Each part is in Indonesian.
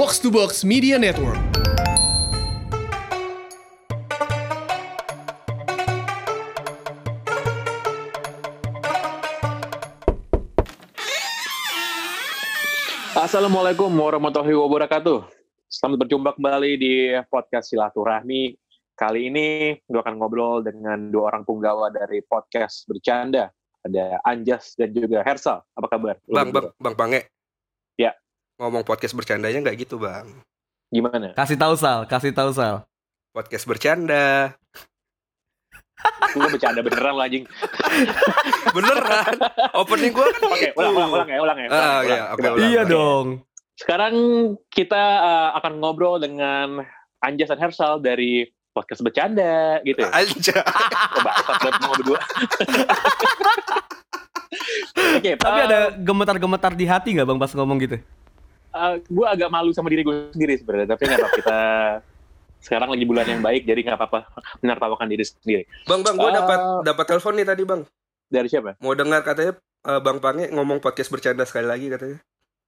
Box to Box Media Network. Assalamualaikum warahmatullahi wabarakatuh. Selamat berjumpa kembali di podcast Silaturahmi. Kali ini gue akan ngobrol dengan dua orang punggawa dari podcast Bercanda. Ada Anjas dan juga Hersal. Apa kabar? Bang, bang, bang Pange. Ya. Ngomong podcast bercandanya nggak gitu, bang. Gimana? Kasih tahu Sal, kasih tahu Sal. Podcast bercanda. Lu bercanda beneran lah, anjing. Beneran. Opening gua kan Oke, ulang, ulang, ulang ya, ulang ya. Ah, ulang, iya, ulang. oke, Coba. ulang. Iya dong. Sekarang kita uh, akan ngobrol dengan Anjas dan Hersal dari podcast Bercanda gitu ya. Coba, banget mau berdua. Oke, Tapi uh, ada gemetar-gemetar di hati nggak bang pas ngomong gitu? Gue Eh, agak malu sama diri gue sendiri sebenarnya tapi nggak apa kita sekarang lagi bulan yang baik jadi nggak apa-apa menertawakan diri sendiri Bang, bang, gua Ah. dapat dapat telepon nih tadi, bang. dari siapa Mau dengar katanya eh, Bang Pange ngomong podcast bercanda sekali lagi katanya.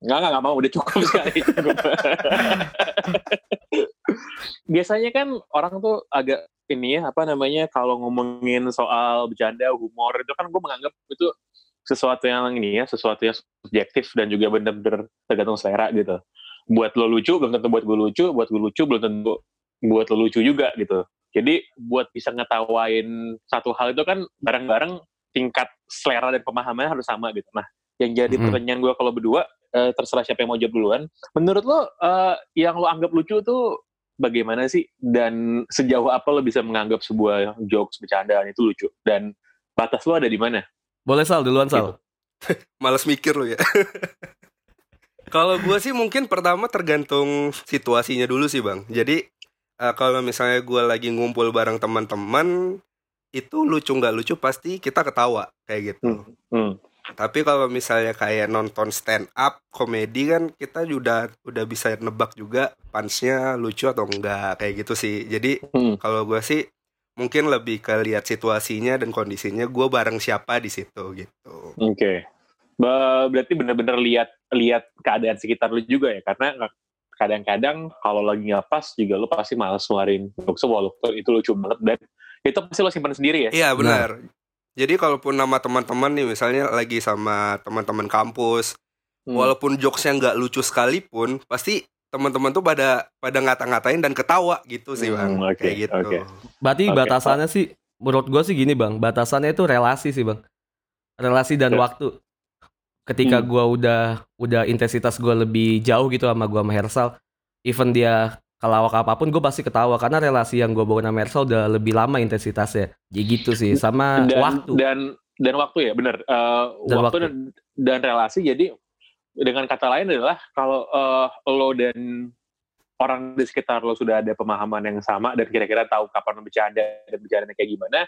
nggak nggak nggak mau udah cukup sekali cukup. biasanya kan orang tuh agak ini ya apa namanya kalau ngomongin soal bercanda humor itu kan gue menganggap itu sesuatu yang ini ya sesuatu yang subjektif dan juga bener-bener tergantung selera gitu. Buat lo lucu belum tentu buat gue lucu buat gue lucu belum tentu buat lo lucu juga gitu. Jadi buat bisa ngetawain satu hal itu kan bareng-bareng tingkat selera dan pemahamannya harus sama gitu. Nah yang jadi Mhm. pertanyaan gue kalau berdua eh, terserah siapa yang mau jawab duluan. Menurut lo eh, yang lo anggap lucu tuh bagaimana sih? Dan sejauh apa lo bisa menganggap sebuah jokes bercandaan itu lucu? Dan batas lo ada di mana Boleh Sal, duluan Sal. Males mikir lo ya. kalau gua sih mungkin pertama tergantung situasinya dulu sih, Bang. Jadi eh, kalau misalnya gua lagi ngumpul bareng teman-teman itu lucu nggak lucu pasti kita ketawa kayak gitu. Hmm. Tapi kalau misalnya kayak nonton stand up komedi kan kita udah udah bisa nebak juga punchnya lucu atau enggak kayak gitu sih. Jadi Hmm. kalau gue sih mungkin lebih ke lihat situasinya dan kondisinya gue bareng siapa di situ gitu. Oke. Ba- Berarti bener-bener lihat lihat keadaan sekitar lu juga ya, karena kadang-kadang kalau lagi nggak pas juga lu pasti malas ngeluarin jokes walaupun itu lucu banget dan itu pasti lo simpan sendiri ya. Iya benar. Jadi kalaupun nama teman-teman nih misalnya lagi sama teman-teman kampus, Hmm. walaupun jokesnya nggak lucu sekalipun, pasti teman-teman tuh pada pada ngata-ngatain dan ketawa gitu sih bang. Hmm, oke, Kayak gitu. oke. Berarti Oke, batasannya sih, menurut gue sih gini bang, batasannya itu relasi sih bang, relasi dan Oke. waktu. Ketika Hmm. gua udah udah intensitas gua lebih jauh gitu sama gua sama Hersal, even dia kelawak apa pun gue pasti ketawa karena relasi yang gue bawa sama Hersal udah lebih lama intensitasnya. Jadi gitu sih, sama dan waktu. dan dan waktu ya benar Eh, Dan waktu, waktu. Dan, dan relasi jadi dengan kata lain adalah kalau eh, lo dan orang di sekitar lo sudah ada pemahaman yang sama dan kira-kira tahu kapan lo bercanda dan bercandanya kayak gimana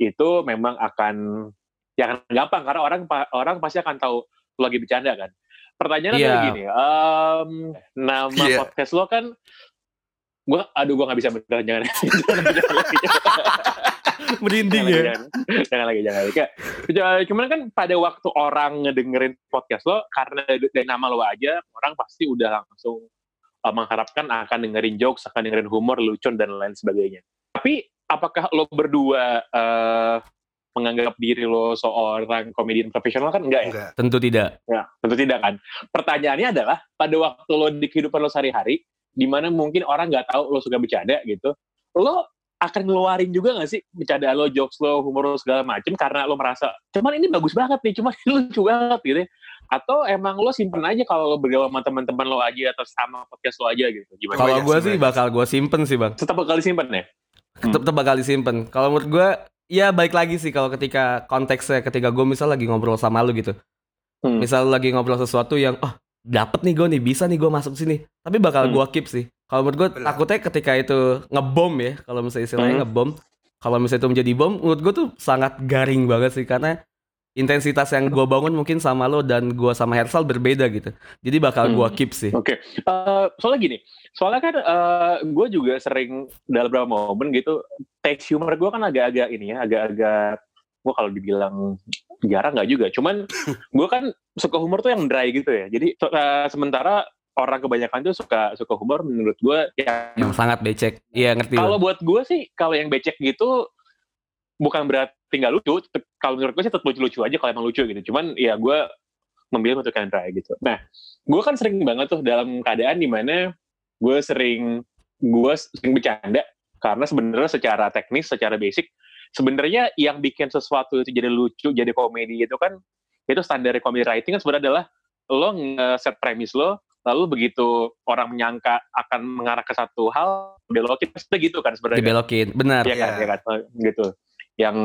itu memang akan ya akan gampang karena orang orang pasti akan tahu lo lagi bercanda kan pertanyaannya Iya. adalah gini em, nama Iya. podcast lo kan gua aduh gua nggak bisa beneran jangan jangan, Merinding jangan ya. lagi, jangan, jangan lagi, jangan lagi. Kayak, c- cuman kan pada waktu orang ngedengerin podcast lo, karena dari nama lo aja, orang pasti udah langsung uh, mengharapkan akan dengerin jokes, akan dengerin humor, lucu, dan lain sebagainya. Tapi, apakah lo berdua uh, menganggap diri lo seorang komedian profesional kan enggak ya? Enggak. Tentu tidak. Ya, tentu tidak kan. Pertanyaannya adalah pada waktu lo di kehidupan lo sehari-hari, di mana mungkin orang nggak tahu lo suka bercanda gitu, lo akan ngeluarin juga nggak sih bercanda lo, jokes lo, humor lo segala macem karena lo merasa cuman ini bagus banget nih, cuman ini lucu banget gitu. ya. Atau emang lo simpen aja kalau lo bergaul sama teman-teman lo aja atau sama podcast lo aja gitu. Gimana? Kalau gue sih, bakal gue simpen sih bang. Tetap bakal disimpan ya? Hmm. Tetap bakal disimpen. Kalau menurut gue, ya baik lagi sih kalau ketika konteksnya, ketika gue misal lagi ngobrol sama lu gitu. Hmm. Misal lagi ngobrol sesuatu yang, oh dapet nih gue nih, bisa nih gue masuk sini. Tapi bakal Hmm. gue keep sih. Kalau menurut gue takutnya ketika itu ngebom ya, kalau misalnya istilahnya Hmm. ngebom. Kalau misalnya itu menjadi bom, menurut gue tuh sangat garing banget sih karena intensitas yang gue bangun mungkin sama lo dan gue sama Hersal berbeda gitu. Jadi bakal gue Hmm. keep sih. Oke, Eh, soalnya gini, soalnya kan gue juga sering dalam beberapa momen gitu, text humor gue kan agak-agak ini ya, agak-agak gue kalau dibilang jarang nggak juga, cuman gue kan suka humor tuh yang dry gitu ya. Jadi eh, sementara orang kebanyakan tuh suka suka humor menurut gue yang Yang sangat becek. Iya ngerti. kalau buat gue sih kalau yang becek gitu bukan berarti nggak lucu Tetep- kalau menurut gue sih tetap lucu-lucu aja kalau emang lucu gitu cuman ya gue memilih untuk Kendra gitu nah gue kan sering banget tuh dalam keadaan di mana gue sering gue sering bercanda karena sebenarnya secara teknis secara basic sebenarnya yang bikin sesuatu itu jadi lucu jadi komedi itu kan itu standar comedy writing kan sebenarnya adalah lo nge-set premis lo lalu begitu orang menyangka akan mengarah ke satu hal belokin pasti gitu kan sebenarnya Dibelokin. Benar. Iya kan, Iya. iya kan, Oh, gitu. Yang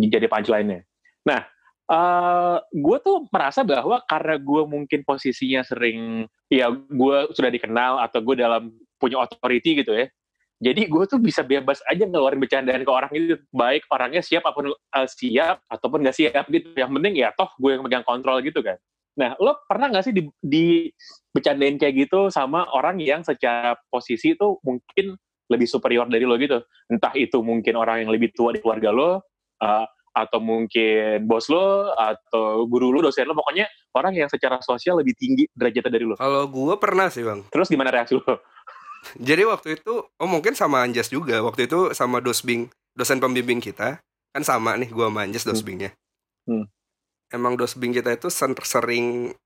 jadi punchline-nya. Nah, eh gue tuh merasa bahwa karena gue mungkin posisinya sering, ya gue sudah dikenal atau gue dalam punya authority gitu ya. Jadi gue tuh bisa bebas aja ngeluarin bercandaan ke orang itu, baik orangnya siap apa pun eh, siap ataupun gak siap gitu. Yang penting ya toh gue yang megang kontrol gitu kan. Nah, lo pernah gak sih di, di bercandain kayak gitu sama orang yang secara posisi tuh mungkin lebih superior dari lo gitu? entah itu mungkin orang yang lebih tua di keluarga lo uh, atau mungkin bos lo atau guru lo dosen lo pokoknya orang yang secara sosial lebih tinggi derajatnya dari lo Kalau gue pernah sih bang. terus gimana reaksi lo Jadi waktu itu, oh mungkin sama Anjas juga. Waktu itu sama dosbing, dosen pembimbing kita. Kan sama nih gue sama Anjas dosbingnya. Hmm. Emang dosbing kita itu sering,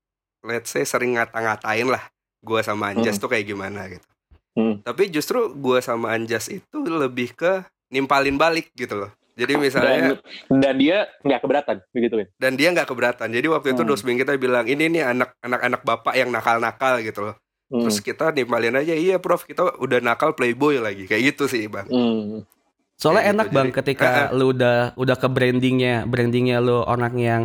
let's say sering ngata-ngatain lah. Gue sama Anjas Hmm. tuh kayak gimana gitu. Hmm. Tapi justru gue sama Anjas itu lebih ke nimpalin balik gitu loh. Jadi dan, misalnya dan dia nggak keberatan begitu kan dan dia nggak keberatan. Jadi waktu itu Hmm. dosbing kita bilang ini nih anak anak anak bapak yang nakal-nakal gitu loh. Hmm. Terus kita nimpalin aja iya prof kita udah nakal playboy lagi kayak gitu sih bang. Hmm. Soalnya Kayak enak gitu, bang jadi- ketika eh. lu udah udah ke brandingnya, brandingnya lu orang yang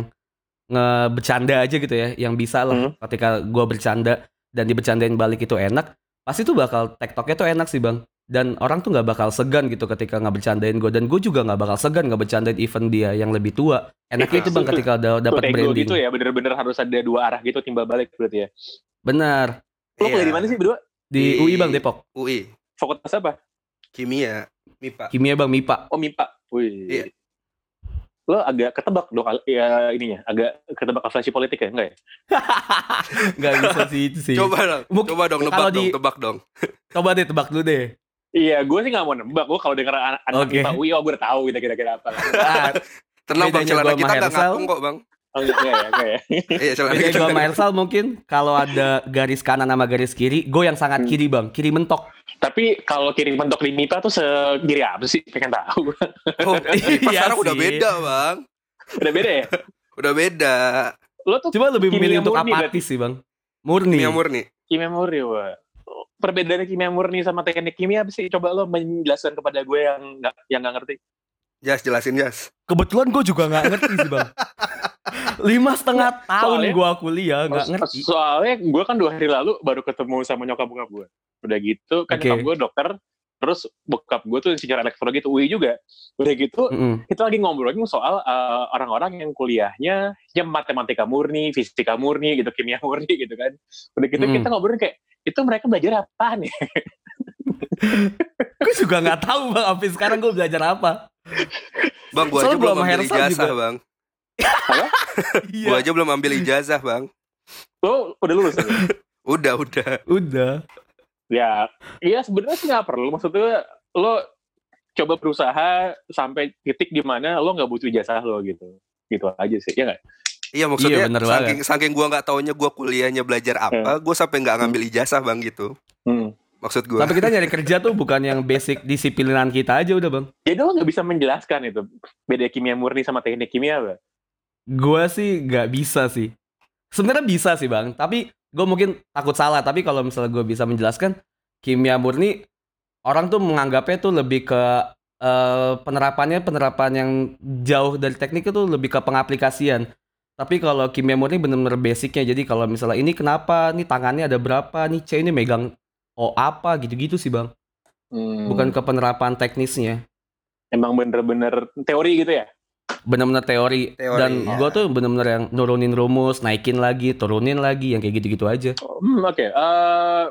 ngebecanda aja gitu ya, yang bisa lah. Hmm. Ketika gua bercanda dan dibercandain balik itu enak, pasti tuh bakal tektoknya tuh enak sih bang. Dan orang tuh nggak bakal segan gitu ketika nggak bercandain gue dan gue juga nggak bakal segan nggak bercandain event dia yang lebih tua. Enaknya itu bang Itu- ketika udah Tuh, dapat branding. gitu ya bener-bener harus ada dua arah gitu timbal balik berarti ya Benar. lo kuliah Iya. di mana sih berdua Di Di- UI bang Depok. UI fakultas apa kimia MIPA. Kimia bang MIPA. oh MIPA wih Iya. Lo agak ketebak dong ya ininya agak ketebak afiliasi politik ya enggak ya Nggak bisa sih itu sih. Coba dong, Mungkin- coba dong nebak kalau dong, di- tebak dong. Coba deh tebak dulu deh. Iya, gue sih gak mau nembak. Gue kalau denger anak, anak Oke. MIPA UI, oh gue udah tahu gitu kira-kira apa. Tenang bang, celana kita nggak Hersal. ngapung kok bang. Oh, enggak, enggak ya, enggak ya. Iya sama Ersal mungkin kalau ada garis kanan sama garis kiri, gue yang sangat Hmm. kiri bang, kiri mentok. Tapi kalau kirim bentuk di MIPA tuh segiri apa sih? Pengen tahu. Oh, Iya sekarang udah beda bang, udah beda ya? udah beda. Lo tuh Coba lebih memilih untuk murni, apatis sih bang. Murni. Kimia murni. kimia murni, wah. Perbedaannya kimia murni sama teknik kimia apa sih? Coba lo menjelaskan kepada gue yang nggak yang nggak ngerti. Jas jelasin Jas. Kebetulan gue juga nggak ngerti sih bang. Lima setengah tahun Soalnya- gue kuliah nggak ngerti. Soalnya gue kan dua hari lalu baru ketemu sama nyokap bokap gue. Udah gitu, kan Oke. nyokap gue dokter. Terus bokap gue tuh secara elektronik itu UI juga. Udah gitu, Mm-mm. kita lagi ngobrolin soal uh, orang-orang yang kuliahnya ya matematika murni, fisika murni gitu, kimia murni gitu kan. Udah gitu Hmm. kita ngobrolin kayak itu mereka belajar apa nih? Gue juga nggak tahu bang. Sampai sekarang gue belajar apa. Bang, gua Soalnya aja belum juga. bang. Iya. Gua aja belum ambil ijazah bang. Lo udah lulus? ya? Udah udah. Udah. ya, iya sebenarnya sih nggak perlu. Maksudnya lo coba berusaha sampai titik di mana lo nggak butuh ijazah lo gitu. Gitu aja sih, ya nggak? Iya maksudnya Iya, bener saking saking gua nggak taunya gua kuliahnya belajar apa, gua sampai nggak ngambil ijazah bang gitu. Hmm. Maksud gua. Tapi kita nyari kerja tuh bukan yang basic disiplinan kita aja udah bang. Jadi lo nggak bisa menjelaskan itu beda kimia murni sama teknik kimia apa? Gue sih nggak bisa sih. Sebenarnya bisa sih bang, tapi gue mungkin takut salah. Tapi kalau misalnya gue bisa menjelaskan, kimia murni orang tuh menganggapnya tuh lebih ke eh, penerapannya penerapan yang jauh dari teknik itu lebih ke pengaplikasian. Tapi kalau kimia murni bener-bener basicnya. Jadi kalau misalnya ini kenapa, nih tangannya ada berapa, nih C ini megang oh apa gitu-gitu sih bang. Hmm. Bukan ke penerapan teknisnya. emang bener-bener teori gitu ya? Bener-bener teori, Teori, dan ya. gue tuh bener-bener yang nurunin rumus, naikin lagi, turunin lagi, yang kayak gitu-gitu aja. Hmm, Oke, Eh,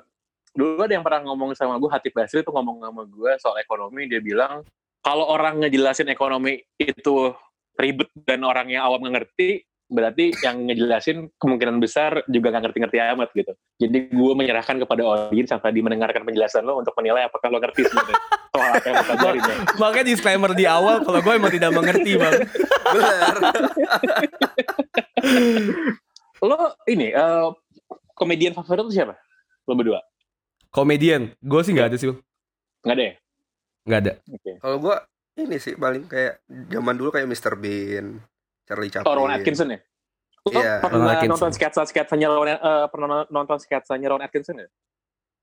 dulu ada yang pernah ngomong sama gue, Hatip Basri tuh ngomong sama gue soal ekonomi, dia bilang kalau orang ngejelasin ekonomi itu ribet dan orang yang awam ngerti, berarti yang ngejelasin kemungkinan besar juga nggak ngerti-ngerti amat gitu. Jadi gue menyerahkan kepada audiens yang tadi mendengarkan penjelasan lo untuk menilai apakah lo ngerti sebenarnya soal apa yang pelajarin ya. Makanya disclaimer di awal kalau gue emang tidak mengerti bang. Benar. Lo ini eh, komedian favorit lo siapa? Lo berdua? Komedian, gue sih nggak ada sih bang. Nggak ada ya? Nggak ada. Oke. Kalau gua ini sih paling kayak zaman dulu kayak Mr. Bean, Charlie Chaplin. Oh, Rowan Atkinson ya? Lo Iya. pernah Atkinson. nonton sketsa-sketsanya Rowan, eh, pernah nonton sketsanya Rowan Atkinson ya?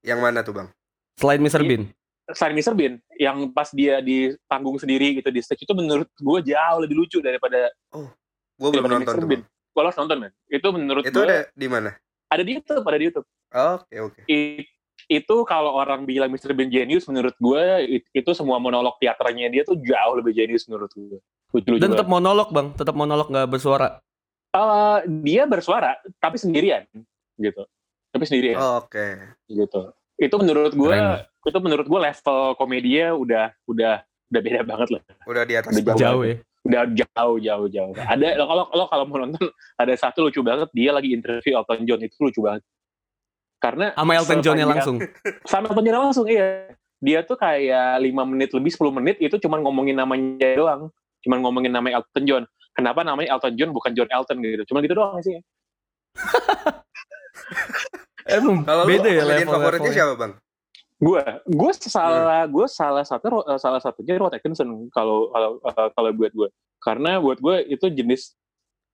Yang mana tuh, Bang? Selain Mr. Iya. Bean. Selain Mr. Bean, yang pas dia di panggung sendiri gitu di stage itu menurut gue jauh lebih lucu daripada Gua belum daripada nonton Mr. tuh. Bean. Kalau harus nonton men, itu menurut Itu gue ada di mana? ada di YouTube, ada di YouTube. Oke, oke. I- itu kalau orang bilang Mr. Bean genius, menurut gue it- itu semua monolog teaternya dia tuh jauh lebih genius menurut gue. Lucu-lucu Dan tetap monolog bang, tetap monolog nggak bersuara. Eh, dia bersuara tapi sendirian gitu, tapi sendirian Oke. gitu. Itu menurut gue, Keren. itu menurut gue level komedinya udah udah udah beda banget lah. Udah di atas Udah. Jauh ya. udah jauh jauh jauh ada lo kalau lo kalau mau nonton ada satu lucu banget dia lagi interview Elton John itu lucu banget karena Sama Elton John-nya langsung. sama Elton John langsung iya. Dia tuh kayak lima menit lebih 10 menit itu cuman ngomongin namanya doang. Cuman ngomongin nama Elton John. Kenapa namanya Elton John bukan John Elton gitu? Cuman gitu doang sih Emang Kalau beda ya level favoritnya siapa, Bang? gue gue salah gue salah satu salah satunya Rod Atkinson kalau kalau eh, kalau buat gue karena buat gue itu jenis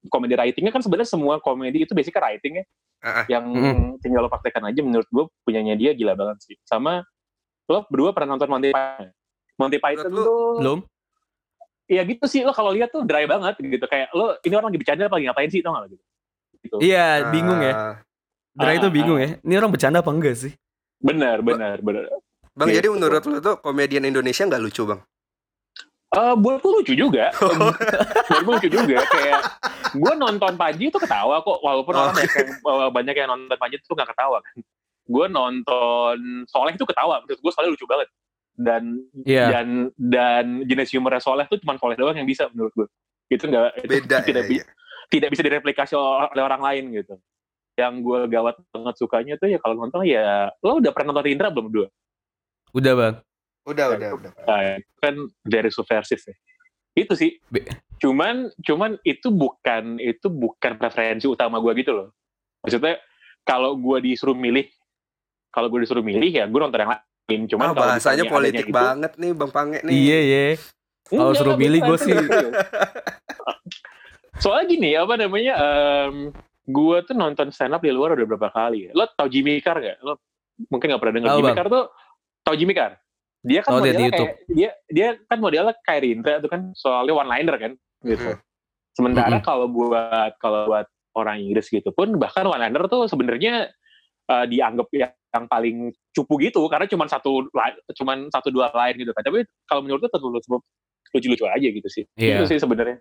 komedi writingnya kan sebenarnya semua komedi itu basicnya writing ya Ah, ah. yang Mm. tinggal lo praktekkan aja menurut gue punyanya dia gila banget sih sama lo berdua pernah nonton Monty Python Monty Python tuh Belum? ya gitu sih lo kalau lihat tuh dry banget gitu kayak lo ini orang lagi bercanda apa lagi ngapain sih tau gak lo gitu gitu Iya, bingung ya. Ah. Dra itu bingung ya. Ini orang bercanda apa enggak sih? benar benar benar Bang, Gitu. jadi menurut lu tuh komedian Indonesia nggak lucu, Bang? Eh, buat gue lucu juga. buat gue lucu juga. Kayak gue nonton Panji itu ketawa kok, walaupun Oh. orang banyak yang, eh, banyak yang nonton Panji itu nggak ketawa kan. Gue nonton Soleh itu ketawa, menurut gue Soleh lucu banget. Dan Iya. dan dan jenis humornya Soleh tuh cuma Soleh doang yang bisa menurut gue. Itu nggak itu Beda tidak, ya. bi- iya. tidak bisa direplikasi oleh orang lain gitu. Yang gue gawat banget sukanya tuh ya kalau nonton ya lo udah pernah nonton Indra belum berdua? Udah bang. Udah, udah, udah. Nah, itu kan very subversive ya. Itu sih. Cuman cuman itu bukan itu bukan preferensi utama gue gitu loh. Maksudnya kalau gue disuruh milih kalau gue disuruh milih ya gue nonton yang lain. Cuman Ah, kalau bahasanya misalnya politik gitu, banget nih, Bang Pange nih. Iya iya. Kalau suruh milih gue sih. Soalnya gini apa namanya em, gue tuh nonton stand up di luar udah berapa kali ya. Lo tau Jimmy Carr gak? Lo mungkin gak pernah dengar Jimmy Bang. Carr tuh tau Jimmy Carr? Dia kan di modelnya YouTube. kayak dia dia kan modelnya kayak Rindra itu kan soalnya one liner kan gitu. Hmm. Sementara Mm-mm. kalau buat kalau buat orang Inggris gitu pun bahkan one liner tuh sebenarnya eh, dianggap yang, yang paling cupu gitu karena cuma satu cuman satu dua line gitu kan. Tapi kalau menurut gue tetap lucu- lucu-lucu aja gitu sih. Iya. Itu sih sebenarnya.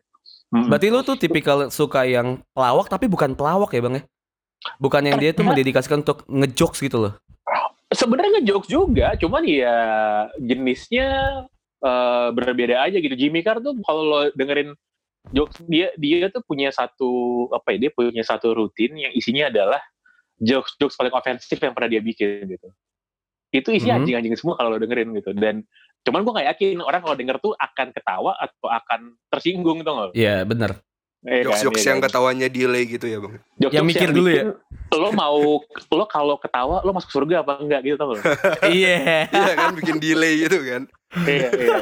Mm. Berarti lu tuh tipikal suka yang pelawak tapi bukan pelawak ya bang ya? Bukan yang dia tuh mendedikasikan untuk ngejokes gitu loh. Sebenarnya ngejokes juga, cuman ya jenisnya eh, berbeda aja gitu. Jimmy Carr tuh kalau lo dengerin jokes dia dia tuh punya satu apa ya dia punya satu rutin yang isinya adalah jokes jokes paling ofensif yang pernah dia bikin gitu. Itu isinya Mhm. anjing-anjing semua kalau lo dengerin gitu. Dan cuman gue gak yakin orang kalau denger tuh akan ketawa atau akan tersinggung tuh nggak? Iya bener. Iya kan, Jokes-jokes iya yang kan? ketawanya delay gitu ya, Bang. Jokes-jokes Yang mikir dulu ya? Lo mau lo kalau ketawa lo masuk surga apa enggak gitu tau lo? Iya. Iya kan bikin delay gitu kan. iya iya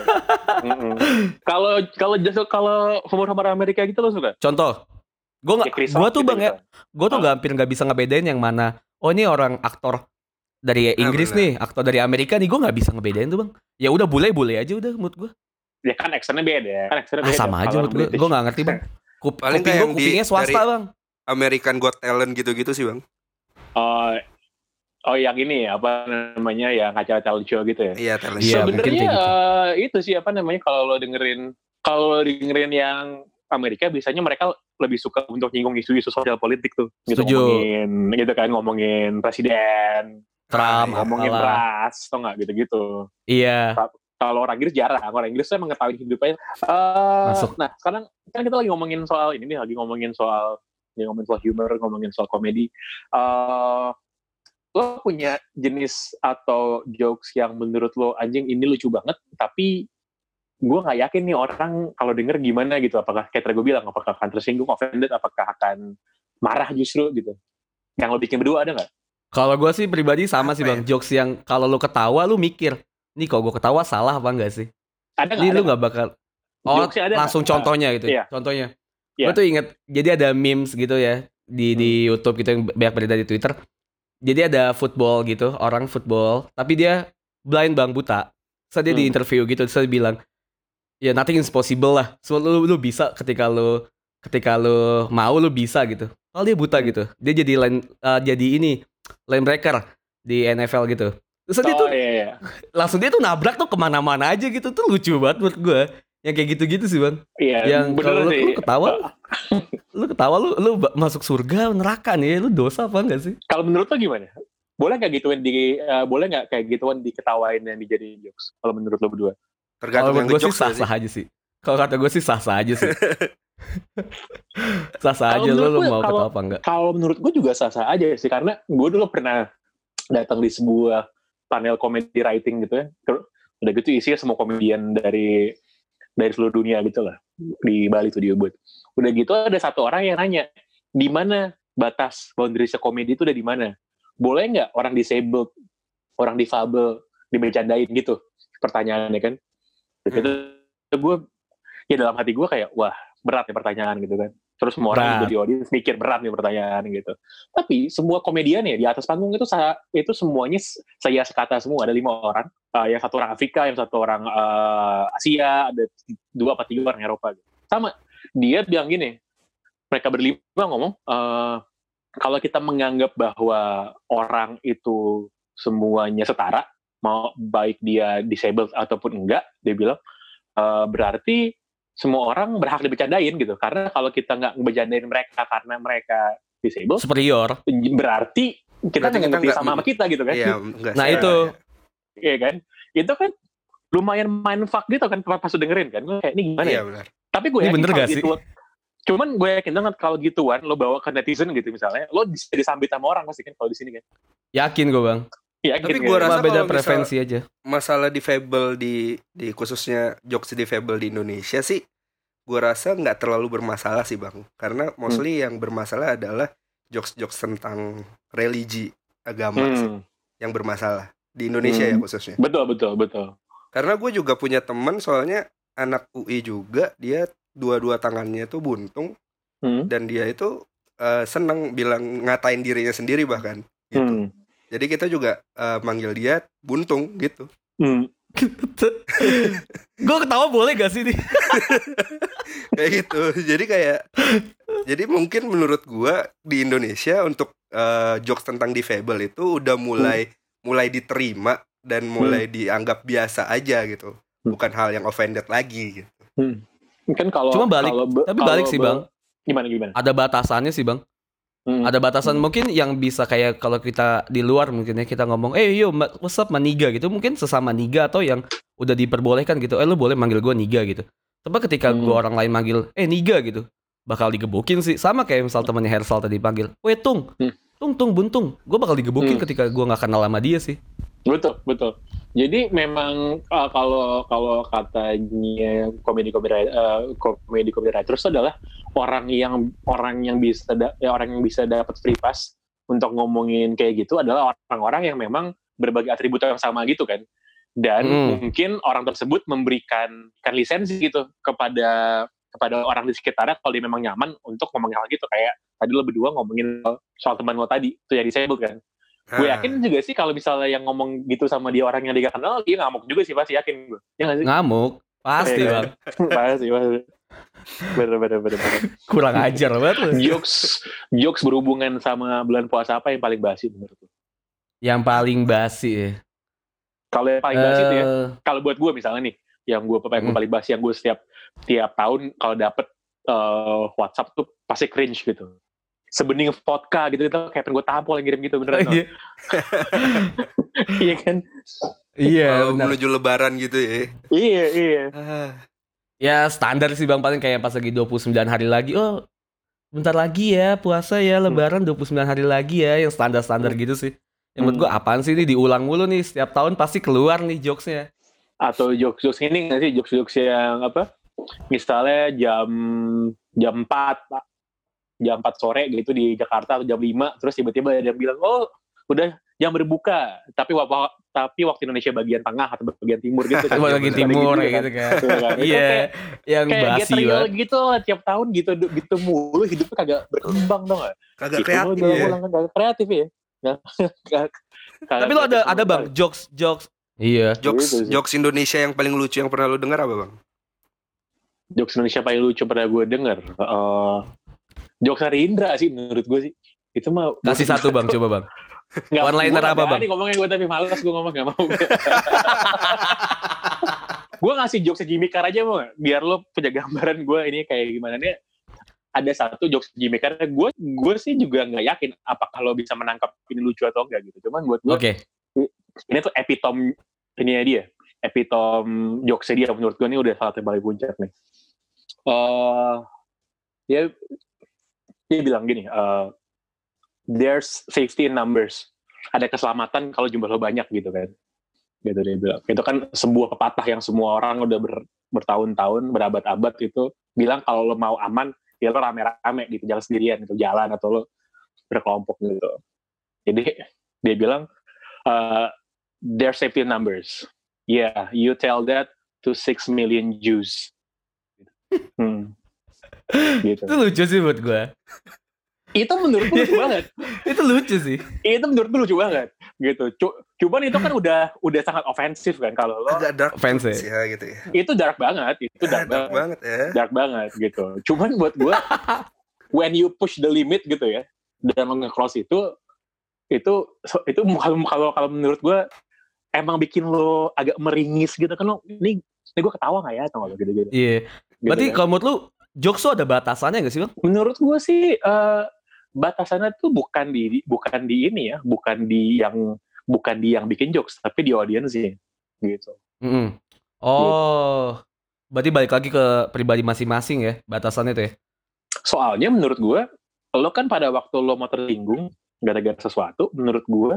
kalau kalau just kalau humor humor Amerika gitu lo suka Contoh. Gue Ya, nggak, Chris gue tuh gitu bang ya, gue tuh Oh. nggak hampir nggak bisa ngebedain yang mana. Oh ini orang aktor dari Inggris benar. nih, aktor dari Amerika nih, gue nggak bisa ngebedain tuh bang. Ya udah bule-bule aja udah mood gue. ya kan aksennya beda kan aksennya Ah beda sama aja mood gue. Gue nggak ngerti bang. Kup, Paling kuping gue yang di- kupingnya swasta dari- bang. American Got Talent gitu-gitu sih, Bang. oh oh yang ini ya, apa namanya ya acara-acara show gitu ya Iya, talent Iya, show. sebenarnya gitu. eh, itu sih apa namanya kalau lo dengerin kalau lo dengerin yang Amerika biasanya mereka lebih suka untuk nyinggung isu-isu sosial politik tuh gitu Setuju. ngomongin gitu kan ngomongin presiden Trump, ngomongin apalah. ras atau nggak gitu-gitu Iya. Kalau orang Inggris jarang. Orang Inggris tuh emang ngetahuin hidupnya. Eh, Masuk. nah sekarang kan kita lagi ngomongin soal ini nih lagi ngomongin soal ya, ngomongin soal humor ngomongin soal komedi. Eh, lo punya jenis atau jokes yang menurut lo anjing ini lucu banget tapi gue nggak yakin nih orang kalau denger gimana gitu. Apakah kayak tadi gue bilang apakah akan tersinggung offended apakah akan marah justru gitu. Yang lo bikin berdua ada nggak? Kalau gue sih pribadi sama sih bang, jokes yang kalau lu ketawa lu mikir, nih kalau gue ketawa salah apa enggak sih? ada Ini lu nggak bakal, oh ada langsung nggak? contohnya gitu, Iya. contohnya. Iya. Gue tuh inget, jadi ada memes gitu ya di di Hmm. YouTube gitu yang banyak beredar di Twitter. Jadi ada football gitu, orang football, tapi dia blind bang buta. Terus dia di Hmm. interview gitu, terus dia bilang, ya nothing is possible lah. So, lu, lu bisa ketika lu ketika lu mau lu bisa gitu. Kalau dia buta Hmm. gitu, dia jadi line eh, jadi ini linebreaker di NFL gitu. Terus dia oh tuh iya iya langsung dia tuh nabrak tuh ke mana-mana aja gitu tuh lucu banget menurut gue. Yang kayak gitu-gitu sih bang. iya Yang bener kalau lu, sih lu ketawa, lu ketawa lu lu masuk surga neraka nih, lu dosa apa enggak sih? kalau menurut lo gimana boleh nggak gituin di eh, boleh nggak kayak gituan diketawain yang dijadiin jokes kalau menurut lo berdua Kalau Tergantung yang menurut gue sih sah-sah aja sih. Kalau kata gue sih sah-sah aja sih. sah-sah aja lu gue, mau ketawa apa enggak. kalau menurut gue juga sah-sah aja sih karena gue dulu pernah datang di sebuah panel comedy writing gitu ya. Udah gitu isinya semua komedian dari dari seluruh dunia gitu lah. Di Bali tuh di Ubud udah gitu ada satu orang yang nanya di mana batas boundaries komedi itu udah di mana? Boleh nggak orang disabled orang difabel dibercandain gitu? Pertanyaannya kan. Itu gue ya dalam hati gue kayak wah berat ya pertanyaan gitu kan terus semua orang Berat. juga di audiens mikir berat nih pertanyaan gitu tapi semua komedian ya di atas panggung itu sa- itu semuanya saya sekata semua ada lima orang Uh, yang satu orang Afrika yang satu orang uh, Asia ada dua apa tiga orang Eropa gitu. sama dia bilang gini mereka berlima ngomong uh, kalau kita menganggap bahwa orang itu semuanya setara mau baik dia disabled ataupun enggak dia bilang uh, berarti semua orang berhak dibercandain gitu karena kalau kita nggak ngebercandain mereka karena mereka disabled Superior. berarti kita Berarti nggak kita ngerti sama sama kita gitu kan Iya, Nah, itu. Iya kan itu kan lumayan mindfuck gitu kan pas lu dengerin kan gue kayak ini gimana Iya ya benar. tapi gue Ini yakin bener kalau gak sih? gitu cuman gue yakin banget kalau gituan lo bawa ke netizen gitu misalnya lo bisa disambit sama orang pasti kan kalau di sini kan Yakin gue bang. Yakin Tapi gua Cuma rasa beda preferensi aja. Masalah difabel di di khususnya jokes difabel di Indonesia sih gua rasa nggak terlalu bermasalah sih bang karena mostly yang bermasalah adalah jokes-jokes tentang religi agama sih Hmm, yang bermasalah di Indonesia ya Hmm. khususnya betul betul betul karena gue juga punya teman soalnya anak UI juga dia dua-dua tangannya tuh buntung Hmm. dan dia itu eh, seneng bilang ngatain dirinya sendiri bahkan gitu. Hmm. Jadi kita juga eh, manggil dia buntung gitu. Hmm. gue ketawa boleh gak sih nih? kayak gitu. Jadi kayak jadi mungkin menurut gua di Indonesia untuk eh, jokes tentang difabel itu udah mulai mulai diterima dan mulai dianggap biasa aja gitu. Bukan hal yang offended lagi gitu. Kan kalau Cuma balik- kalau be- tapi kalau balik sih, be- Bang. gimana gimana? Ada batasannya sih bang. Hmm. Ada batasan mungkin yang bisa kayak kalau kita di luar mungkin ya kita ngomong, eh yo what's up maniga gitu mungkin sesama niga atau yang udah diperbolehkan gitu, eh lu boleh manggil gue niga gitu. Tapi ketika Hmm. gue orang lain manggil, eh niga gitu, bakal digebukin sih. Sama kayak misal temannya Hersal tadi panggil, weh tung, Hmm. tung tung buntung, gue bakal digebukin Hmm. ketika gue nggak kenal sama dia sih. Betul, betul. Jadi memang uh, kalau kalau katanya komedi komedi uh, komedi komedi itu adalah orang yang orang yang bisa da- ya, orang yang bisa dapat free pass untuk ngomongin kayak gitu adalah orang-orang yang memang berbagai atribut yang sama gitu kan. Dan Hmm. mungkin orang tersebut memberikan kan lisensi gitu kepada kepada orang di sekitarnya kalau dia memang nyaman untuk ngomongin hal gitu kayak tadi lo berdua ngomongin soal teman lo tadi itu yang disabled kan gue Ah, yakin juga sih kalau misalnya yang ngomong gitu sama dia orang yang dia gak kenal dia ngamuk juga sih pasti yakin gue ya nggak sih Ngamuk, pasti Iya. bang. pasti pasti bener bener bener bener Kurang ajar banget lu. jokes jokes berhubungan sama bulan puasa apa yang paling basi menurut lu Yang paling basi ya. kalau yang paling basi tuh ya Eh, kalau buat gue misalnya nih yang gue yang Hmm. paling basi yang gue setiap tiap tahun kalau dapet eh, WhatsApp tuh pasti cringe gitu sebening vodka gitu itu kayak pengen gue tampol yang ngirim gitu beneran tau. iya. iya kan Iya, Kalau benar. menuju lebaran gitu ya. iya iya Ah, Ya standar sih Bang paling kayak pas lagi 29 hari lagi. Oh, bentar lagi ya puasa ya lebaran 29 hari lagi ya yang standar-standar gitu sih. Yang menurut gua apaan sih ini diulang mulu nih setiap tahun pasti keluar nih jokesnya. atau jokes jokes ini nggak sih jokes jokes yang apa misalnya jam jam 4 Pak. Jam 4 sore gitu di Jakarta atau jam 5 terus tiba-tiba ada yang bilang oh udah jam berbuka tapi wa- tapi waktu Indonesia bagian tengah atau bagian timur gitu Cuma lagi Ada timur gitu kayak kan. gitu kan. Iya kan? Iya, kayak- yang kayak basi banget. gitu lah tiap tahun gitu gitu mulu hidupnya kagak berkembang dong gak? kagak Gitu kreatif mulu, ya. ulang kan kagak kreatif ya. Tapi lo ada ada Bang jokes jokes. Iya. Jokes Gitu sih. jokes Indonesia yang paling lucu yang pernah lu dengar apa, Bang? jokes Indonesia paling lucu pernah gue denger. Eh, jokes hari Indra sih menurut gue sih. Itu mah Kasih satu Bang coba Bang. Nggak, One-liner gua apa, Bang? berani ngomongnya gue tapi males gue ngomong gak mau. gue ngasih jokes Jimmy Carr aja mau biar lo punya gambaran gue ini kayak gimana nih. Ada satu jokes Jimmy Carr, gue gue sih juga nggak yakin apakah lo bisa menangkap ini lucu atau enggak gitu. Cuman buat gue Oke. ini tuh epitom ini ya dia epitom jokesnya dia menurut gue ini udah salah yang paling puncak nih eh dia dia bilang gini eh, there's safety in numbers ada keselamatan kalau jumlah lo banyak gitu kan gitu dia bilang itu kan sebuah pepatah yang semua orang udah ber- bertahun-tahun berabad-abad itu bilang kalau lo mau aman ya lo rame-rame gitu jangan sendirian gitu jalan atau lo berkelompok gitu jadi dia bilang uh, their safety numbers. Yeah, you tell that to six million Jews. Hmm. Gitu. Itu lucu sih buat gue. Itu menurut gue lucu banget. Itu lucu sih. Itu menurut gue lucu banget. Gitu. Cu- Cuman itu kan udah udah sangat ofensif kan kalau lo. Agak dark jokes ya. ya gitu ya. Itu dark banget. Itu Ah, dark, dark banget. banget ya. Dark banget gitu. Cuman buat gue, when you push the limit gitu ya, dan lo nge-cross itu, itu itu kalau kalau kalau menurut gue emang bikin lo agak meringis gitu kan lo ini ini gue ketawa nggak ya atau nggak lo gitu gitu. Iya. Berarti kan. kalau menurut lu jokes tuh ada batasannya gak sih Bang? menurut gue sih eh, batasannya tuh bukan di bukan di ini ya, bukan di yang bukan di yang bikin jokes, tapi di audience gitu. Mm-mm. Oh. Berarti balik lagi ke pribadi masing-masing ya batasannya tuh ya. Soalnya menurut gue, lo kan pada waktu lo mau tersinggung gara-gara sesuatu, menurut gue,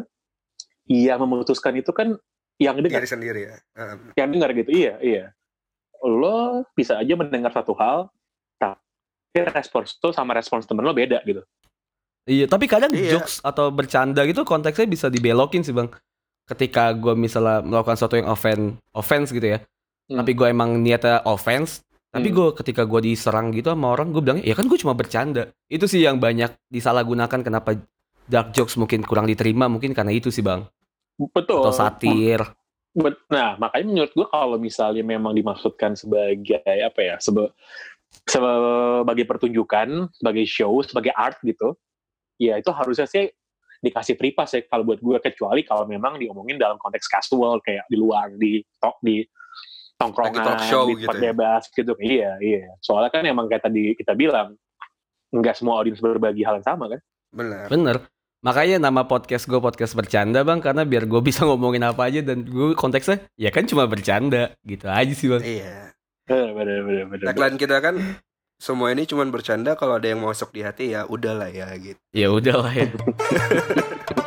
iya memutuskan itu kan yang dengar, Diri sendiri ya. Ah, yang dengar gitu, iya, iya. Lo bisa aja mendengar satu hal, tapi respons lo sama respons temen lo beda gitu. Iya, tapi kadang Iya. jokes atau bercanda gitu konteksnya bisa dibelokin sih bang. Ketika gue misalnya melakukan sesuatu yang offense, offense gitu ya. Hmm. Tapi gue emang niatnya offense. Tapi Hmm. gue ketika gue diserang gitu sama orang, gue bilang ya kan gue cuma bercanda. Itu sih yang banyak disalahgunakan kenapa dark jokes mungkin kurang diterima mungkin karena itu sih bang. Betul. Atau satir. Nah, makanya menurut gue kalau misalnya memang dimaksudkan sebagai apa ya, sebe- sebagai pertunjukan, sebagai show, sebagai art gitu, ya itu harusnya sih dikasih pripas ya kalau buat gue kecuali kalau memang diomongin dalam konteks casual kayak di luar di talk di tongkrongan talk show di tempat gitu ya. bebas gitu iya iya soalnya kan emang kayak tadi kita bilang nggak semua audiens berbagi hal yang sama kan Benar. Bener. Makanya nama podcast gue podcast bercanda bang karena biar gue bisa ngomongin apa aja dan gue konteksnya ya kan cuma bercanda gitu aja sih bang. Iya. Bener bener bener bener Tagline kita kan semua ini cuma bercanda kalau ada yang masuk di hati ya udahlah ya gitu. Ya udahlah ya.